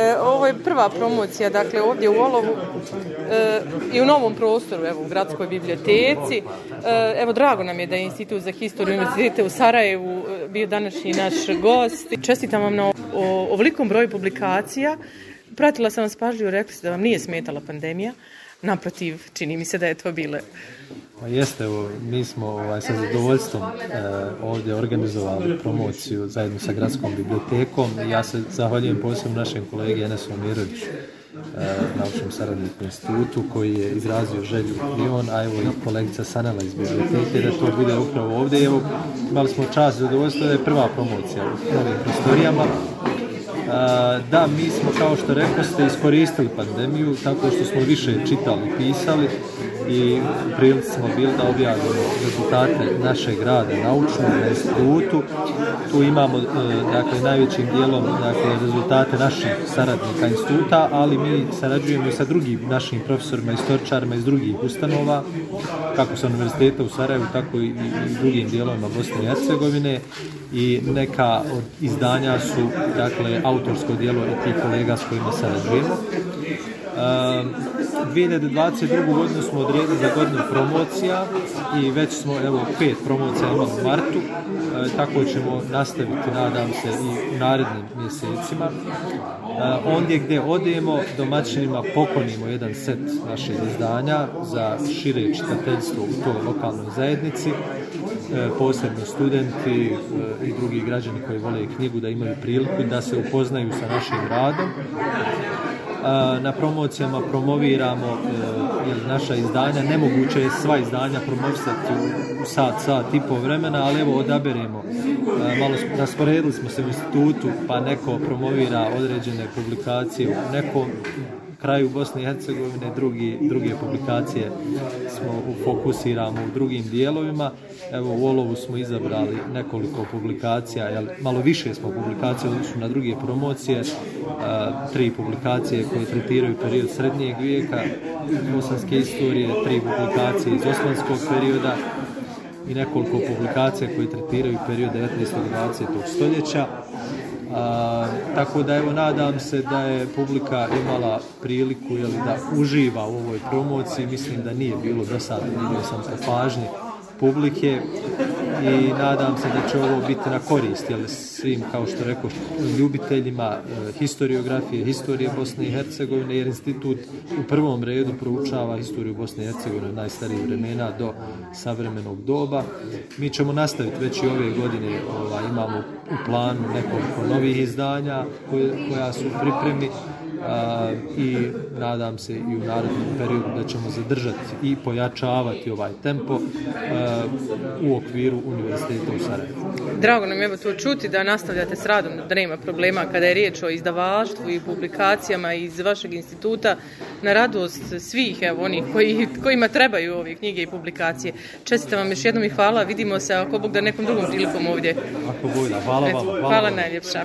E, ovo je prva promocija, dakle, ovdje u Olovu e, i u novom prostoru, evo, u gradskoj biblioteci. E, evo, drago nam je da je Institut za historiju univerzitete u Sarajevu e, bio današnji naš gost. Čestitam vam na o, ovolikom broju publikacija. Pratila sam vas pažljivo, rekli ste da vam nije smetala pandemija. Naprotiv, čini mi se da je to bile Pa jeste, evo, mi smo ovaj, sa zadovoljstvom e, ovdje organizovali promociju zajedno sa gradskom bibliotekom. Ja se zahvaljujem posebno našem kolegi Enesu Miroviću, e, naučnom saradniku institutu, koji je izrazio želju i on, a evo i kolegica Sanela iz biblioteke, da to bude upravo ovdje. Evo, imali smo čast i zadovoljstvo da je prva promocija u novim prostorijama. Da, mi smo, kao što rekao ste, iskoristili pandemiju tako što smo više čitali, pisali i u prilici smo bili da objavimo rezultate našeg rada naučnog na institutu. Tu imamo e, dakle, najvećim dijelom dakle, rezultate naših saradnika instituta, ali mi sarađujemo i sa drugim našim profesorima, istoričarima iz drugih ustanova, kako sa univerziteta u Sarajevu, tako i, i drugim dijelovima Bosne i Hercegovine i neka od izdanja su dakle, autorsko dijelo i tih kolega s kojima sarađujemo. E, 2022. godinu smo odredili za godinu promocija i već smo evo pet promocija imali u martu, e, tako ćemo nastaviti, nadam se, i u narednim mjesecima. E, ondje gdje odemo, domaćinima poklonimo jedan set naših izdanja za šire čitateljstvo u toj lokalnoj zajednici, e, posebno studenti e, i drugi građani koji vole knjigu da imaju priliku da se upoznaju sa našim radom na promocijama promoviramo e, naša izdanja. Nemoguće je sva izdanja promovisati u sat, sat i po vremena, ali evo odaberemo. E, malo rasporedili smo se u institutu, pa neko promovira određene publikacije u nekom kraju Bosne i Hercegovine, drugi, druge publikacije smo fokusiramo u drugim dijelovima. Evo u Olovu smo izabrali nekoliko publikacija, jel, malo više smo publikacije odnosno na druge promocije, a, tri publikacije koje tretiraju period srednjeg vijeka, bosanske istorije, tri publikacije iz osmanskog perioda, i nekoliko publikacija koje tretiraju period 19. i 20. stoljeća. A, tako da evo nadam se da je publika imala priliku jeli, da uživa u ovoj promociji. Mislim da nije bilo do sada, vidio sam sa pažnje publike i nadam se da će ovo biti na korist jel, svim, kao što rekao, ljubiteljima e, historiografije, historije Bosne i Hercegovine, jer institut u prvom redu proučava historiju Bosne i Hercegovine od najstarijih vremena do savremenog doba. Mi ćemo nastaviti već i ove godine, ova, imamo u planu nekoliko novih izdanja koje, koja su u pripremi a, i nadam se i u narednom periodu da ćemo zadržati i pojačavati ovaj tempo a, u okviru Univerziteta u Sarajevu. Drago nam je to čuti da nastavljate s radom, da nema problema kada je riječ o izdavaštvu i publikacijama iz vašeg instituta na radost svih evo onih koji, kojima trebaju ove knjige i publikacije. Čestitam vam još jednom i hvala, vidimo se ako Bog da nekom drugom prilikom ovdje. Ako Bog da, hvala vam. Hvala, hvala najljepša.